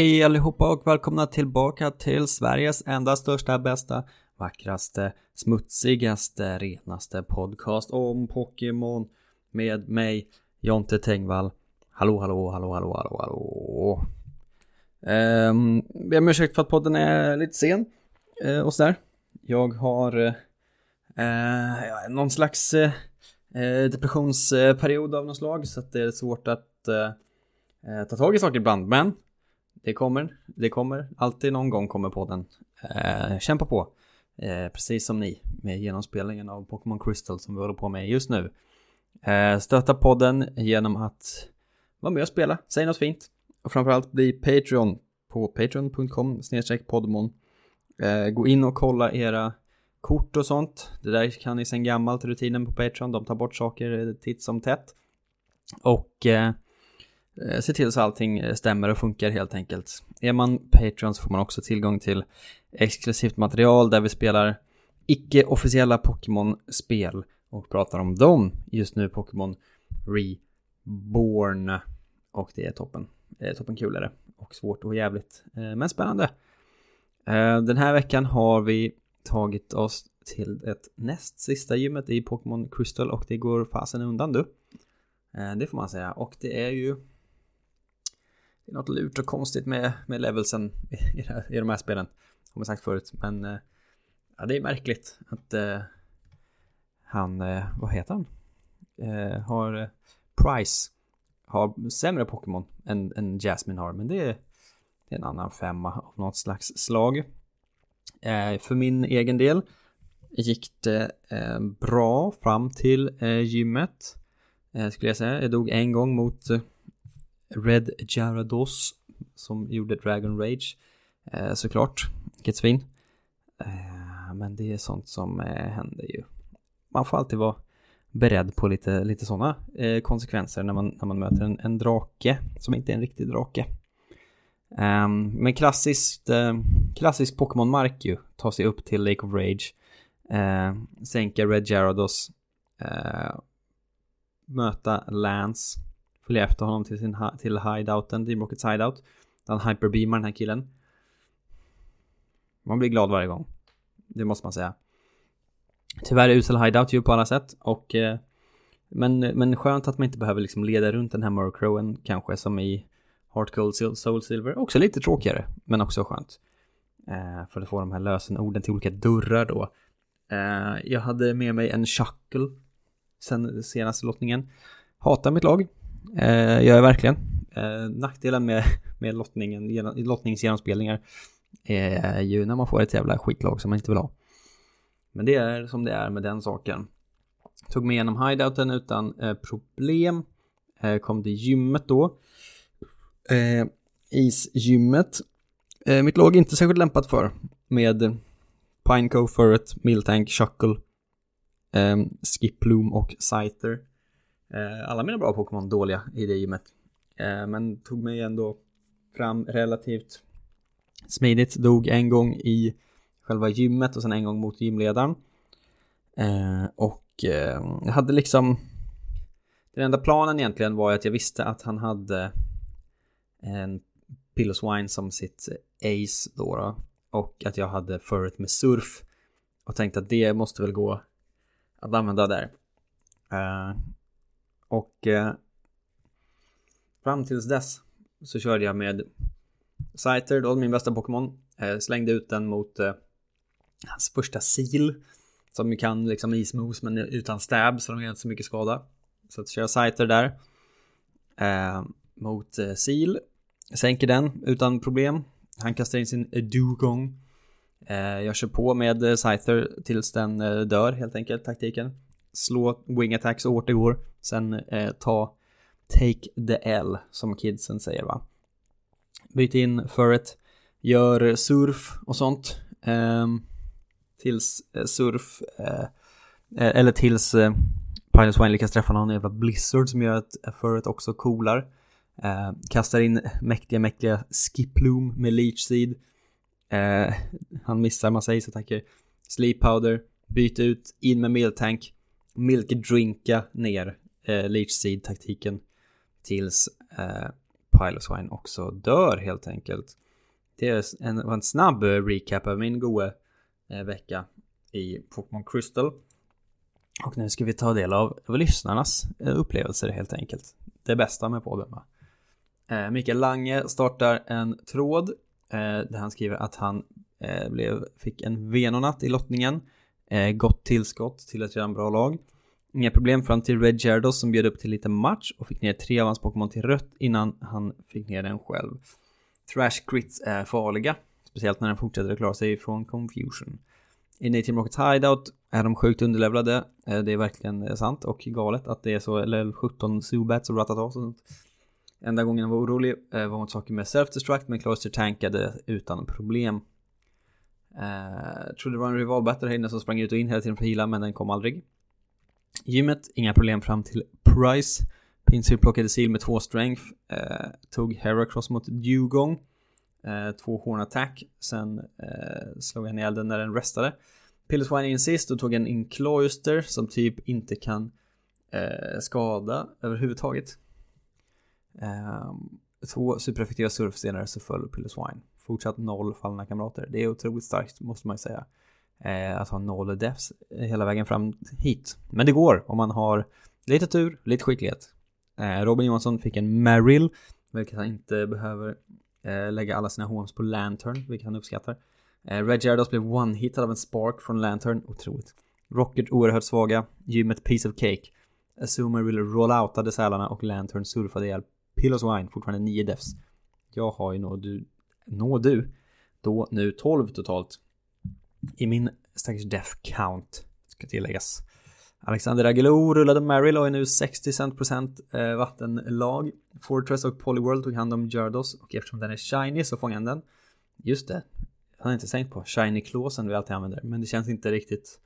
Hej allihopa och välkomna tillbaka till Sveriges enda största, bästa, vackraste, smutsigaste, renaste podcast om Pokémon med mig, Jonte Tengvall. Hallå, hallå, hallå, hallå, hallå, hallå. Um, jag ber om ursäkt för att podden är lite sen uh, och sådär. Jag har uh, uh, någon slags uh, depressionsperiod av något slag så att det är svårt att ta tag i saker ibland. Men det kommer, det kommer, alltid någon gång kommer podden. Eh, kämpa på, eh, precis som ni med genomspelningen av Pokémon Crystal som vi håller på med just nu. Eh, stötta podden genom att vara med och spela, säg något fint och framförallt bli Patreon på patreon.com podmon. Eh, gå in och kolla era kort och sånt. Det där kan ni sen gammalt rutinen på Patreon. De tar bort saker titt som tätt. Och Eh, Eh, se till så allting eh, stämmer och funkar helt enkelt. Är man Patreon så får man också tillgång till exklusivt material där vi spelar icke-officiella Pokémon-spel och pratar om dem. Just nu Pokémon Reborn. Och det är toppen. Det är toppen kul är det. Och svårt och jävligt. Eh, men spännande. Den här veckan har vi tagit oss till ett näst sista gymmet i Pokémon Crystal och det går fasen undan du. Det får man säga. Och det är ju det är något lurt och konstigt med, med levelsen i, i de här spelen. Har man sagt förut. Men eh, ja, det är märkligt att eh, han, eh, vad heter han? Eh, har eh, Price har sämre Pokémon än, än Jasmine har. Men det är, det är en annan femma av något slags slag. Eh, för min egen del gick det eh, bra fram till gymmet. skulle jag säga. Jag dog en gång mot Red Jarados som gjorde Dragon Rage eh, såklart, vilket svin. Eh, men det är sånt som eh, händer ju. Man får alltid vara beredd på lite, lite sådana eh, konsekvenser när man, när man möter en, en drake som inte är en riktig drake. Um, men klassiskt, eh, klassisk Pokémon-mark ju, ta sig upp till Lake of Rage, ehm, sänka Red Jarados, eh, möta Lance, följa efter honom till, sin, till hideouten, Team Rockets hideout. Där han hyperbeamar den här killen. Man blir glad varje gång. Det måste man säga. Tyvärr är usel hideout ju på alla sätt och eh, men, men skönt att man inte behöver liksom leda runt den här Murkrowen kanske som i Heart Gold Soul Silver. Också lite tråkigare, men också skönt. Eh, för att få de här lösenorden till olika dörrar då. Eh, jag hade med mig en Shuckle sen senaste lottningen. Hatar mitt lag. Eh, gör jag verkligen. Eh, nackdelen med, med lottningen, lottningsgenomspelningar eh, är ju när man får ett jävla skitlag som man inte vill ha. Men det är som det är med den saken. Tog mig igenom hideouten utan eh, problem. Eh, kom till gymmet då. Eh, isgymmet. Eh, mitt lag är inte särskilt lämpat för. Med Pineco, Furret, Miltank, Shuckle, eh, Skiploom och Scyther. Eh, alla mina bra Pokémon dåliga i det gymmet. Eh, men tog mig ändå fram relativt smidigt. Dog en gång i själva gymmet och sen en gång mot gymledaren. Eh, och jag hade liksom den enda planen egentligen var att jag visste att han hade en Pilloswine som sitt ace då, då och att jag hade förut med surf och tänkte att det måste väl gå att använda där. Och eh, fram tills dess så körde jag med Scyther, då min bästa Pokémon. Eh, slängde ut den mot eh, hans första sil. Som ju kan liksom ismos men utan stab så de gör inte så mycket skada. Så att köra Scyther där. Eh, mot eh, sil. Sänker den utan problem. Han kastar in sin Dugong. Eh, jag kör på med eh, Scyther tills den eh, dör helt enkelt, taktiken slå wing attacks så hårt det går. Sen eh, ta take the L som kidsen säger va. Byt in Furret, gör surf och sånt. Eh, tills eh, surf, eh, eh eller tills eh, Pilot Wine lyckas träffa någon jävla blizzard som gör att eh, Furret också coolar. Eh, kastar in mäktiga, mäktiga Skiploom med Leech Seed. Eh, han missar massa ace-attacker. Sleep Powder, Byt ut, in med Miltank, milkdrinka ner eh, Leech Seed-taktiken tills eh, Piloswine också dör helt enkelt. Det en, var en snabb eh, recap av min goa eh, vecka i Pokémon Crystal. Och nu ska vi ta del av, av lyssnarnas eh, upplevelser helt enkelt. Det bästa med podden va? Eh, Mikael Lange startar en tråd eh, där han skriver att han eh, blev, fick en Venonatt i lottningen. Eh, gott tillskott till ett redan bra lag. Inga problem fram till Red Gyarados som bjöd upp till lite match och fick ner tre av hans Pokémon till rött innan han fick ner den själv. Trash crits är farliga, speciellt när den fortsätter att klara sig från confusion. I Native Rockets Hideout är de sjukt underlevlade, eh, det är verkligen eh, sant och galet att det är så, eller 17 Zubats och Ratatas och sånt. Enda gången jag var orolig eh, var mot saker med self-destruct men Cloister tankade utan problem. Eh, trodde det var en rival här inne som sprang ut och in hela tiden för att heala men den kom aldrig. Gymmet, inga problem fram till Price. Pinsir plockade sil med två strength. Eh, tog Heracross mot Dugong. Eh, två horn attack. Sen eh, slog han ihjäl den när den restade. Pillswine in sist och tog en Incloister som typ inte kan eh, skada överhuvudtaget. Ehm, två supereffektiva surfstenar så föll Pillswine fortsatt noll fallna kamrater. Det är otroligt starkt måste man ju säga. Eh, att ha noll defs hela vägen fram hit. Men det går om man har lite tur, lite skicklighet. Eh, Robin Johansson fick en Merrill, vilket han inte behöver eh, lägga alla sina homes på Lantern, vilket han uppskattar. Eh, Red Gyarados blev one-hitad av en Spark från Lantern, otroligt. Rocket oerhört svaga, Gymmet Piece of Cake. Assumer vill roll-outade sälarna och Lantern surfade ihjäl Pillows Wine, fortfarande 9 defs. Jag har ju nog du nå du då nu 12 totalt i min stackars death count ska tilläggas. Alexander Aguilou rullade Merrill och är nu 60 procent eh, vattenlag. Fortress och Polyworld tog hand om Jardos och eftersom den är shiny så fångade han den. Just det, jag har inte tänkt på shiny-klåsen vi alltid använder, men det känns inte riktigt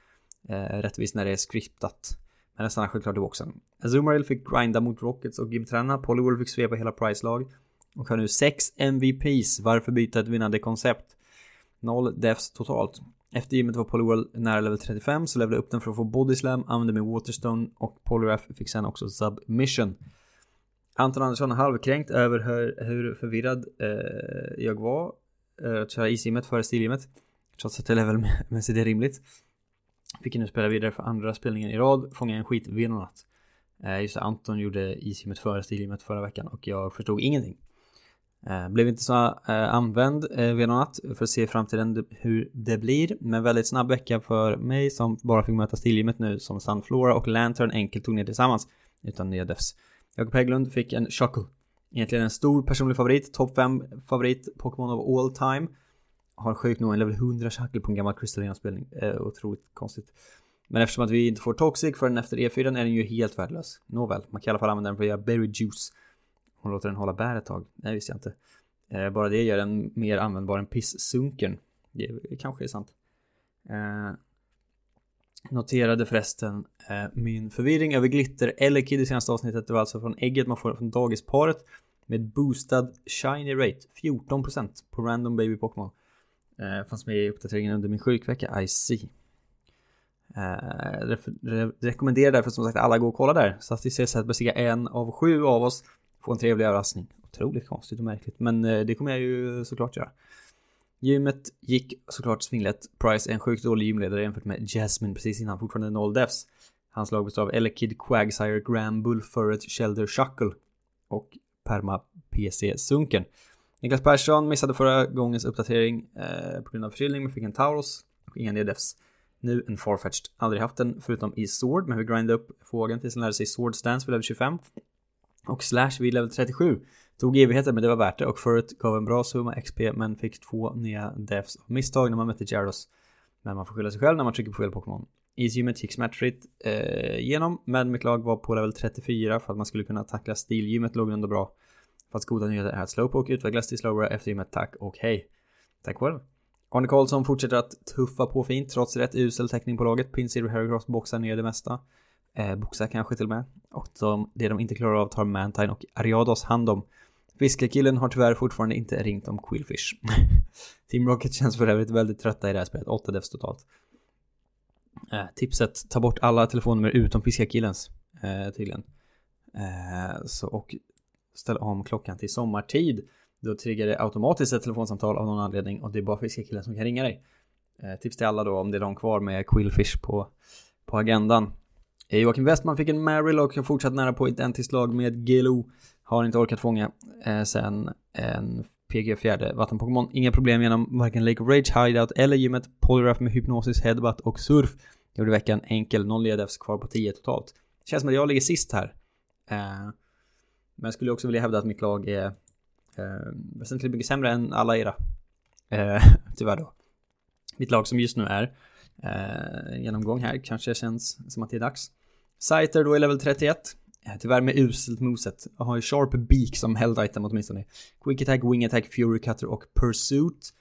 eh, rättvist när det är scriptat. Men den stannar självklart i boxen. Azumarill fick grinda mot Rockets och Gimtrana, Polyworld fick svepa hela Price-lag och har nu 6 MVPs. Varför byta ett vinnande koncept? 0 defs totalt. Efter gymmet var Polyworld nära level 35 så levlade upp den för att få BodySlam använde min Waterstone och Polyref fick sen också Submission. Anton Andersson är halvkränkt över hur, hur förvirrad eh, jag var eh, att köra isgymmet före stilgymmet. Trots att det levelmässigt är rimligt. Fick nu spela vidare för andra spelningen i rad, fånga en skit natt. Eh, just det, Anton gjorde isgymmet före stilgymmet förra veckan och jag förstod ingenting. Eh, blev inte så eh, använd eh, vid något för att se i framtiden hur det blir. Men väldigt snabb vecka för mig som bara fick möta stilgymmet nu som Sunflora och Lantern enkelt tog ner tillsammans utan nya defs. Jakob Hägglund fick en Shaku. Egentligen en stor personlig favorit, topp 5 favorit Pokémon of all time. Har sjukt nog en level 100 Shackle på en gammal Crystalina-spelning. Eh, otroligt konstigt. Men eftersom att vi inte får Toxic förrän efter E4 är den ju helt värdelös. Nåväl, man kan i alla fall använda den för att göra Berry Juice. Hon låter den hålla bär ett tag. Nej, visste jag inte. Eh, bara det gör den mer användbar än pissunken. Det kanske är sant. Eh, noterade förresten eh, min förvirring över glitter eller kid i senaste avsnittet. Det var alltså från ägget man får från dagisparet. Med boostad shiny rate 14% på random baby Pokémon. Eh, fanns med i uppdateringen under min sjukvecka, I see. Eh, re re rekommenderar därför som sagt alla gå och kolla där. Så att vi ses bestiga en av sju av oss få en trevlig överraskning. Otroligt konstigt och märkligt, men eh, det kommer jag ju såklart göra. Gymmet gick såklart svinglätt. Price är en sjukt dålig gymledare jämfört med Jasmine precis innan, fortfarande noll defs. Hans lag består av Elekid, Quagsire, Grambull, Bullfurret, Shelder, Shuckle och Perma PC Sunken. Niklas Persson missade förra gångens uppdatering eh, på grund av förkylning men fick en Tauros och inga nedefs. Nu en Farfetched. Aldrig haft den förutom i Sword men vi grindade upp fågeln tills den lärde sig Sword Stance vid level 25. Och Slash vid level 37 tog evigheter men det var värt det och förut gav en bra summa XP men fick två nya defs av misstag när man mötte Gyarados. Men man får skylla sig själv när man trycker på fel Pokémon. Isgymmet gick smärtfritt eh, igenom men mitt lag var på level 34 för att man skulle kunna tackla stilgymmet låg ändå bra. Fast goda nyheter är att Slowpoke utvecklas till Slowbra efter gymmet, tack och hej. Tack själv. Arne Karlsson fortsätter att tuffa på fint trots rätt usel täckning på laget. Pin Silver Heracross boxar ner det mesta. Eh, boxar kanske till och med. Och de, det de inte klarar av tar Mantine och Ariados hand om. Fiskekillen har tyvärr fortfarande inte ringt om Quillfish. Team Rocket känns för övrigt väldigt trötta i det här spelet, 8 devs totalt. Eh, tipset, ta bort alla telefonnummer utom Fiskekillens, eh, tydligen. Eh, så, och ställ om klockan till sommartid. Då triggar det automatiskt ett telefonsamtal av någon anledning och det är bara Fiskekillen som kan ringa dig. Eh, tips till alla då om det är någon kvar med Quillfish på, på agendan. Eh, Joakim Westman fick en Merrill och har fortsatt nära på identiskt lag med Gelo. Har inte orkat fånga eh, sen en PG fjärde vattenpokémon. Inga problem genom varken Lake of Rage, Hideout eller gymmet. Polygraph med Hypnosis, Headbutt och Surf. Gjorde veckan enkel, noll ledefs kvar på 10 totalt. Känns som att jag ligger sist här. Eh, men jag skulle också vilja hävda att mitt lag är eh, väsentligt mycket sämre än alla era. Eh, tyvärr då. Mitt lag som just nu är eh, genomgång här kanske känns som att det är dags. Scyther då är level 31. Eh, tyvärr med uselt moset. Jag har ju Sharp Beak som held item åtminstone. Quick Attack, Wing Attack, Fury Cutter och Pursuit.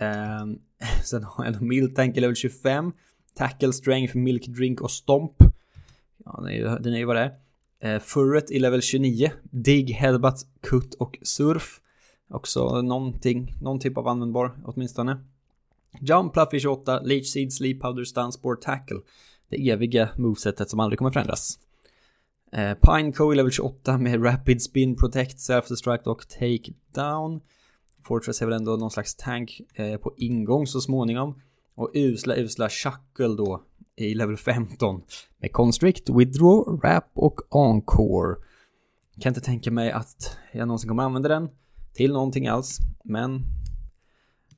Um, sen har jag Mild Tank level 25. Tackle Strength, Milk Drink och Stomp. Ja, den är ju, den är ju vad det är. Uh, Furret i level 29. Dig, Headbutt, Cut och Surf. Också någonting, någon typ av användbar åtminstone. Jump, Fluffy 28, Leech Seed, Sleep Powder, Stun, Spore, Tackle. Det eviga movesetet som aldrig kommer förändras. Eh, Pineco i level 28 med Rapid Spin, Protect, Self-Destruct och Take Down. Fortress är väl ändå någon slags tank eh, på ingång så småningom. Och usla, usla Shackle då i level 15 med Constrict, Withdraw, Wrap och Encore. Kan inte tänka mig att jag någonsin kommer använda den till någonting alls, men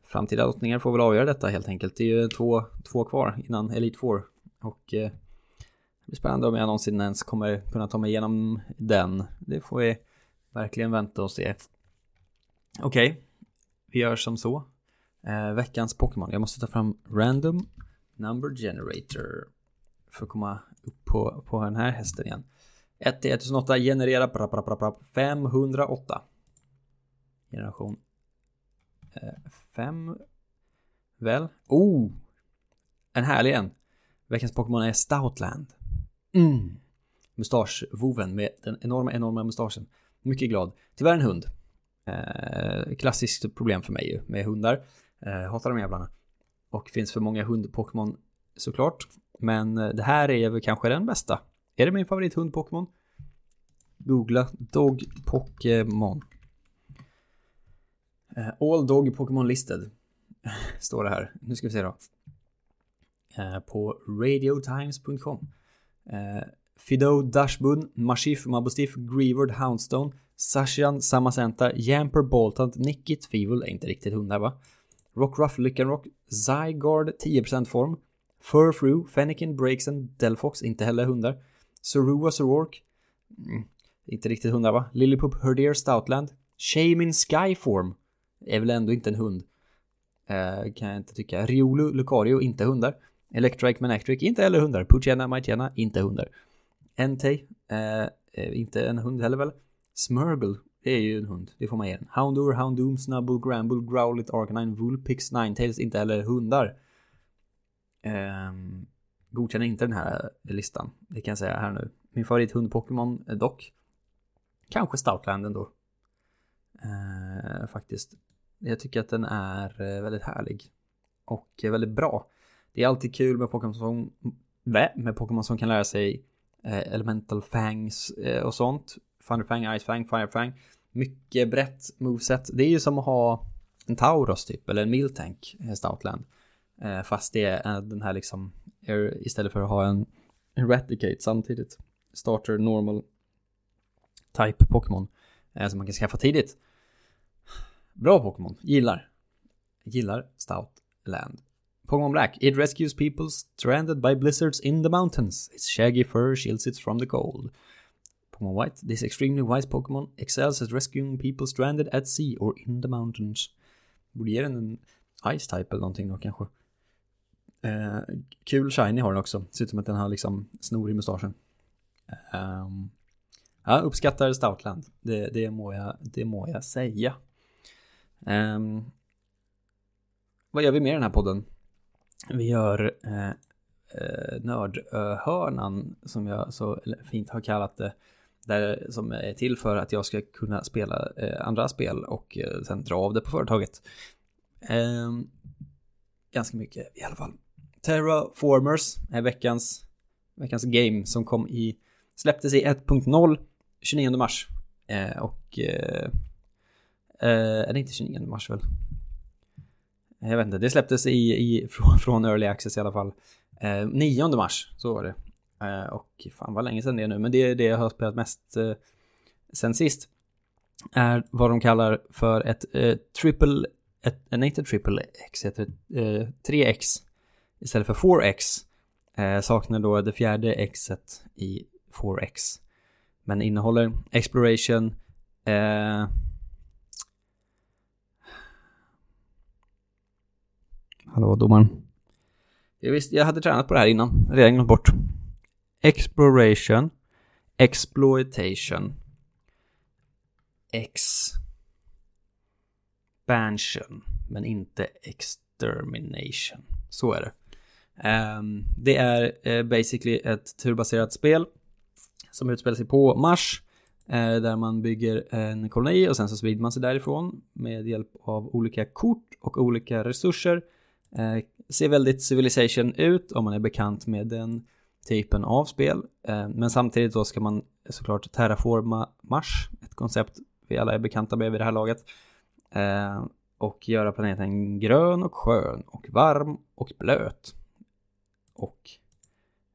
framtida lottningar får väl avgöra detta helt enkelt. Det är ju två, två kvar innan Elite Four och eh, det blir spännande om jag någonsin ens kommer kunna ta mig igenom den. Det får vi verkligen vänta och se. Okej, okay. vi gör som så. Eh, veckans Pokémon. Jag måste ta fram Random Number Generator. För att komma upp på, på den här hästen igen. 1 till 1008 generera 508. Generation 5. Eh, Väl? Oh! En härlig en. Veckans Pokémon är Stoutland. Mm. Mustaschvoven med den enorma, enorma mustaschen. Mycket glad. Tyvärr en hund. Eh, klassiskt problem för mig ju med hundar. Eh, hatar de jävlarna. Och finns för många hund-Pokémon såklart. Men eh, det här är väl kanske den bästa. Är det min favorit hund-Pokémon? Googla Dog Pokémon. Uh, all Dog Pokémon listed. Står det här. Nu ska vi se då. Eh, på radiotimes.com. Eh, Fido, Dashbun, Mashif, Mabostif, Greevard, Houndstone, Sashian, Samacenta, Jamper, Boltant, Nickit, Feeble, är inte riktigt hundar va? Rockruff, Lyckanrock Zygarde 10% form, Furfru, Fennekin, Breaksen, Delfox, inte heller hundar, Sorua, Sorork, mm, inte riktigt hundar va? Lillipup, Herdeer Stoutland, Shamin Skyform, är väl ändå inte en hund. Eh, kan jag inte tycka. Riolu, Lucario, inte hundar. Electric, Manectric, inte heller hundar. Puchena, Maitiana, inte hundar. Entei, eh, eh, inte en hund heller väl. Smurgle, det är ju en hund, det får man ge den. Houndour, Houndoom, Snubble, Gramble, Growlit, Arcanine, Vulpix, Ninetales, inte heller hundar. Eh, godkänner inte den här eh, listan, det kan jag säga här nu. Min favorithund Pokémon eh, dock. Kanske Stoutland ändå. Eh, faktiskt. Jag tycker att den är väldigt härlig. Och väldigt bra. Det är alltid kul med Pokémon som, med Pokémon som kan lära sig eh, Elemental Fangs eh, och sånt. Thunderfang, Icefang, Firefang. Mycket brett moveset. Det är ju som att ha en Tauros typ, eller en Miltank, eh, Stoutland. Eh, fast det är den här liksom, eh, istället för att ha en Eradicate samtidigt. Starter normal type Pokémon. Eh, som man kan skaffa tidigt. Bra Pokémon, gillar. Gillar Stoutland. Pokémon Black. It rescues people stranded by blizzards in the mountains. Its shaggy fur shields it from the cold. Pokemon White. This extremely wise Pokemon excels at rescuing people stranded at sea or in the mountains. Borde ge den en Ice type eller någonting då kanske. Eh, kul shiny har den också. Ser ut som att den har liksom snor i mustaschen. Um, Jag uppskattar Stoutland. Det, det, må, jag, det må jag säga. Um, vad gör vi mer i den här podden? Vi gör eh, eh, Nördhörnan som jag så fint har kallat det. Där, som är till för att jag ska kunna spela eh, andra spel och eh, sen dra av det på företaget. Eh, ganska mycket i alla fall. Terraformers är veckans, veckans game som kom i, släpptes i 1.0 29 mars. Eh, och eh, eh, är det inte 29 mars väl? Jag vet inte, det släpptes i, i, från, från Early Access i alla fall. Eh, 9 mars, så var det. Eh, och fan vad länge sedan det är nu, men det är det jag har spelat mest eh, sen sist. Är vad de kallar för ett eh, triple, ett, eh, nej inte triple X, heter eh, 3X istället för 4X. Eh, saknar då det fjärde Xet i 4X. Men innehåller exploration, eh, Hallå domaren. Jag visste, jag hade tränat på det här innan, redan glömt bort. Exploration, exploitation, expansion, men inte extermination. Så är det. Um, det är uh, basically ett turbaserat spel som utspelar sig på Mars. Uh, där man bygger en koloni och sen så sprider man sig därifrån med hjälp av olika kort och olika resurser. Eh, ser väldigt civilization ut om man är bekant med den typen av spel. Eh, men samtidigt då ska man såklart terraforma Mars, ett koncept vi alla är bekanta med vid det här laget. Eh, och göra planeten grön och skön och varm och blöt och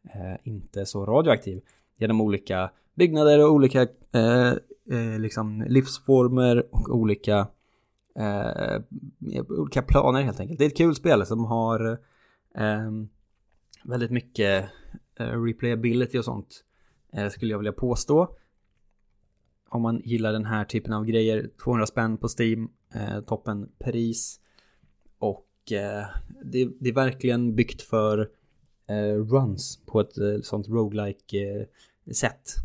eh, inte så radioaktiv genom olika byggnader och olika eh, eh, liksom livsformer och olika Eh, eh, olika planer helt enkelt. Det är ett kul spel som har eh, väldigt mycket eh, replayability och sånt eh, skulle jag vilja påstå. Om man gillar den här typen av grejer, 200 spänn på Steam, eh, toppen pris och det, det är verkligen byggt för Eh, runs på ett eh, sånt roguelike eh, sätt.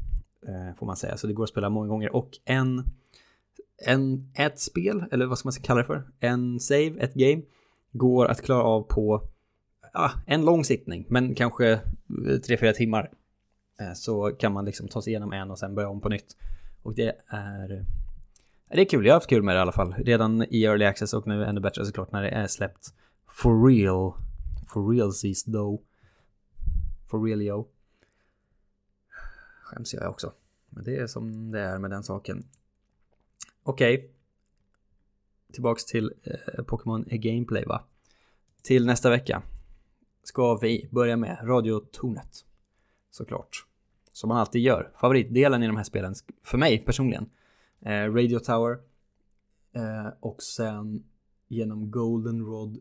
får man säga. Så det går att spela många gånger. Och en, en, ett spel, eller vad ska man kalla det för? En save, ett game, går att klara av på ja, en lång sittning, men kanske eh, 3-4 timmar. Eh, så kan man liksom ta sig igenom en och sen börja om på nytt. Och det är... Eh, det är kul, jag har haft kul med det i alla fall. Redan i early access och nu ännu bättre såklart när det är släppt for real. For realsies though. For real yo. Skäms jag också. Men det är som det är med den saken. Okej. Okay. Tillbaks till eh, Pokémon Gameplay va. Till nästa vecka ska vi börja med radiotornet. Såklart. Som man alltid gör. Favoritdelen i de här spelen, för mig personligen. Eh, Radio Tower. Eh, och sen genom Goldenrod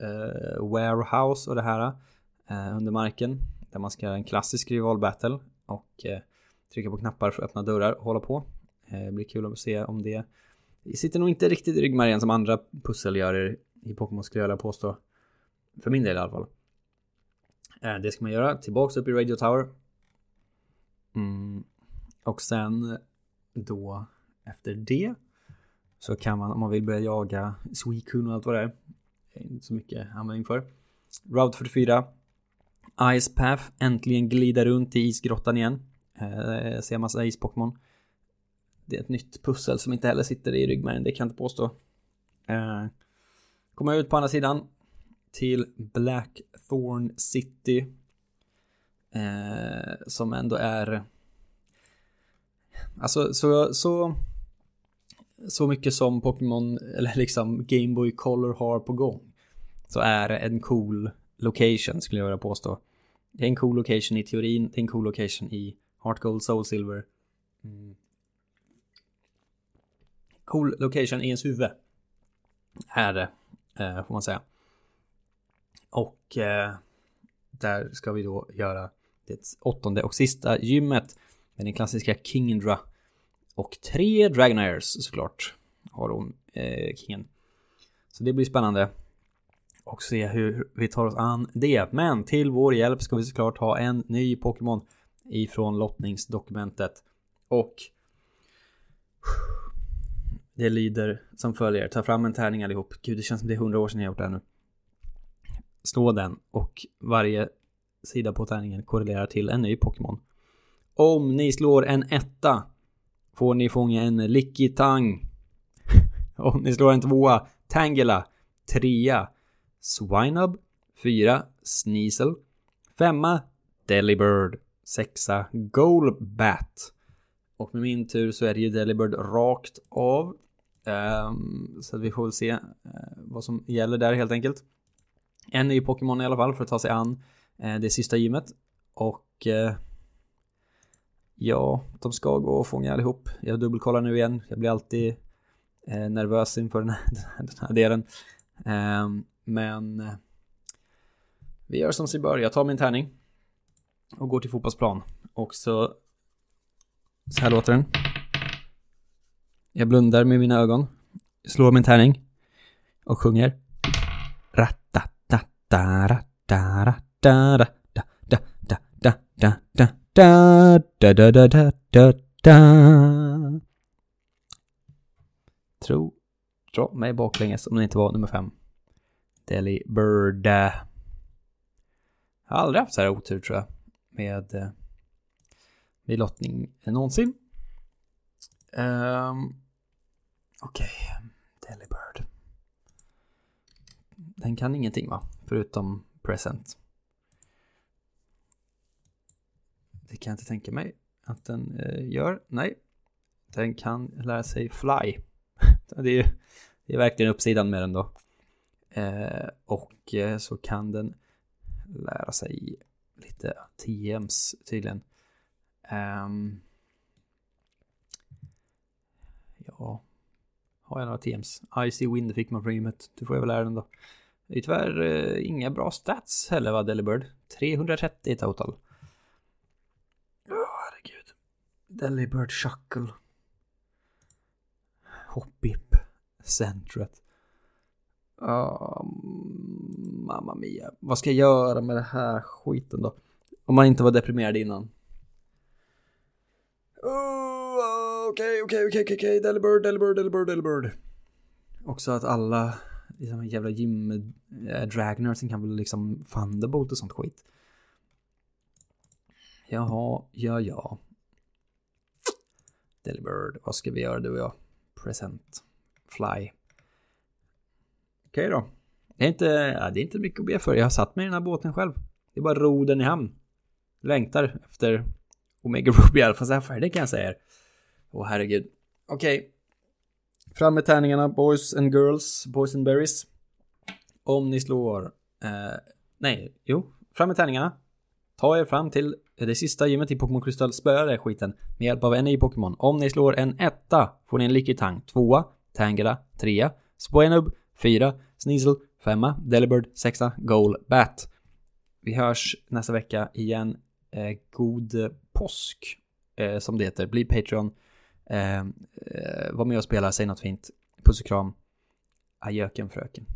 eh, Warehouse och det här. Eh, under marken. Där man ska göra en klassisk rival battle och eh, trycka på knappar för att öppna dörrar och hålla på. Eh, det blir kul att se om det det sitter nog inte riktigt i ryggmärgen som andra pussel gör i Pokémon skulle jag vilja påstå. För min del i alla fall. Eh, det ska man göra. Tillbaks upp i Radio Tower. Mm. Och sen då efter det så kan man om man vill börja jaga Suicune och allt vad det är. Inte så mycket användning för. Route 44 Ice Path äntligen glida runt i isgrottan igen. Eh, ser massa is-Pokémon. Det är ett nytt pussel som inte heller sitter i ryggmärgen, det kan jag inte påstå. Eh, kommer ut på andra sidan till Blackthorn City. Eh, som ändå är... Alltså så, så... Så mycket som Pokémon, eller liksom Game Boy Color har på gång. Så är det en cool location skulle jag vilja påstå. Det är en cool location i teorin, det är en cool location i Heart Gold, Soul Silver. Mm. Cool location i ens huvud. Är det, eh, får man säga. Och eh, där ska vi då göra det åttonde och sista gymmet med den klassiska Kingdra. Och tre Dragonairs såklart har hon, eh, kingen. Så det blir spännande och se hur vi tar oss an det. Men till vår hjälp ska vi såklart ha en ny Pokémon ifrån lottningsdokumentet. Och det lyder som följer. Ta fram en tärning allihop. Gud, det känns som det är hundra år sedan jag gjort det här nu. Slå den och varje sida på tärningen korrelerar till en ny Pokémon. Om ni slår en etta får ni fånga en Likitang. Om ni slår en tvåa, Tangela. Trea, Swinub. Fyra, Sneasel. Femma, Delibird. Sexa, Golbat. Och med min tur så är det ju Delibird rakt av. Ehm, så vi får väl se eh, vad som gäller där helt enkelt. En ny Pokémon i alla fall för att ta sig an eh, det sista gymmet. Och eh, ja, de ska gå och fånga allihop. Jag dubbelkollar nu igen. Jag blir alltid nervös inför den här, den här delen. Ehm, men vi gör som sig bör. Jag tar min tärning och går till fotbollsplan. Och så så här låter den. Jag blundar med mina ögon, slår min tärning och sjunger. Tro, dra mig baklänges om det inte var nummer fem. Deli Bird. Jag har aldrig haft så här otur tror jag. Med eh, med lottning någonsin. Um, Okej, okay. Delibird. Den kan ingenting va? Förutom present. Det kan jag inte tänka mig att den eh, gör. Nej. Den kan lära sig fly. det, är, det är verkligen uppsidan med den då. Eh, och eh, så kan den lära sig lite TMs tydligen. Um, ja, har jag några teams? Icy Wind fick man från gymmet. Du får jag väl lära den då. Det är tyvärr eh, inga bra stats heller va, Delibird. 330 i total. Åh, oh, herregud. Delibird Shuckle. Hoppip. Centret. Oh, mamma mia. Vad ska jag göra med det här skiten då? Om man inte var deprimerad innan. Okej, okej, okej, okej, Delibird, Delibird, Delibird, Delibird. Också att alla liksom, jävla gym äh, som kan väl liksom Thunderbolt och sånt skit. Jaha, ja, ja. Delibird, vad ska vi göra du och jag? Present. Fly. Okej okay, då. Det är, inte, ja, det är inte mycket att be för. Jag har satt mig i den här båten själv. Det är bara ro den i hamn. Längtar efter Omega Ruby Alpha Sapphire, det kan jag säga er. Åh herregud. Okej. Okay. Fram med tärningarna, boys and girls, boys and berries. Om ni slår... Eh, nej, jo. Fram med tärningarna. Ta er fram till det sista gymmet i Pokémon Kristall. Spöa den skiten med hjälp av en ny Pokémon. Om ni slår en etta får ni en Likitang. Tvåa, Tangela. Trea, Spoenub. Fyra, Sneasel. Femma, Delibird. Sexa, Goal Bat. Vi hörs nästa vecka igen. Eh, god påsk, eh, som det heter. Bli Patreon. Eh, eh, var med och spela, säg något fint. Puss och kram. Ajöken fröken.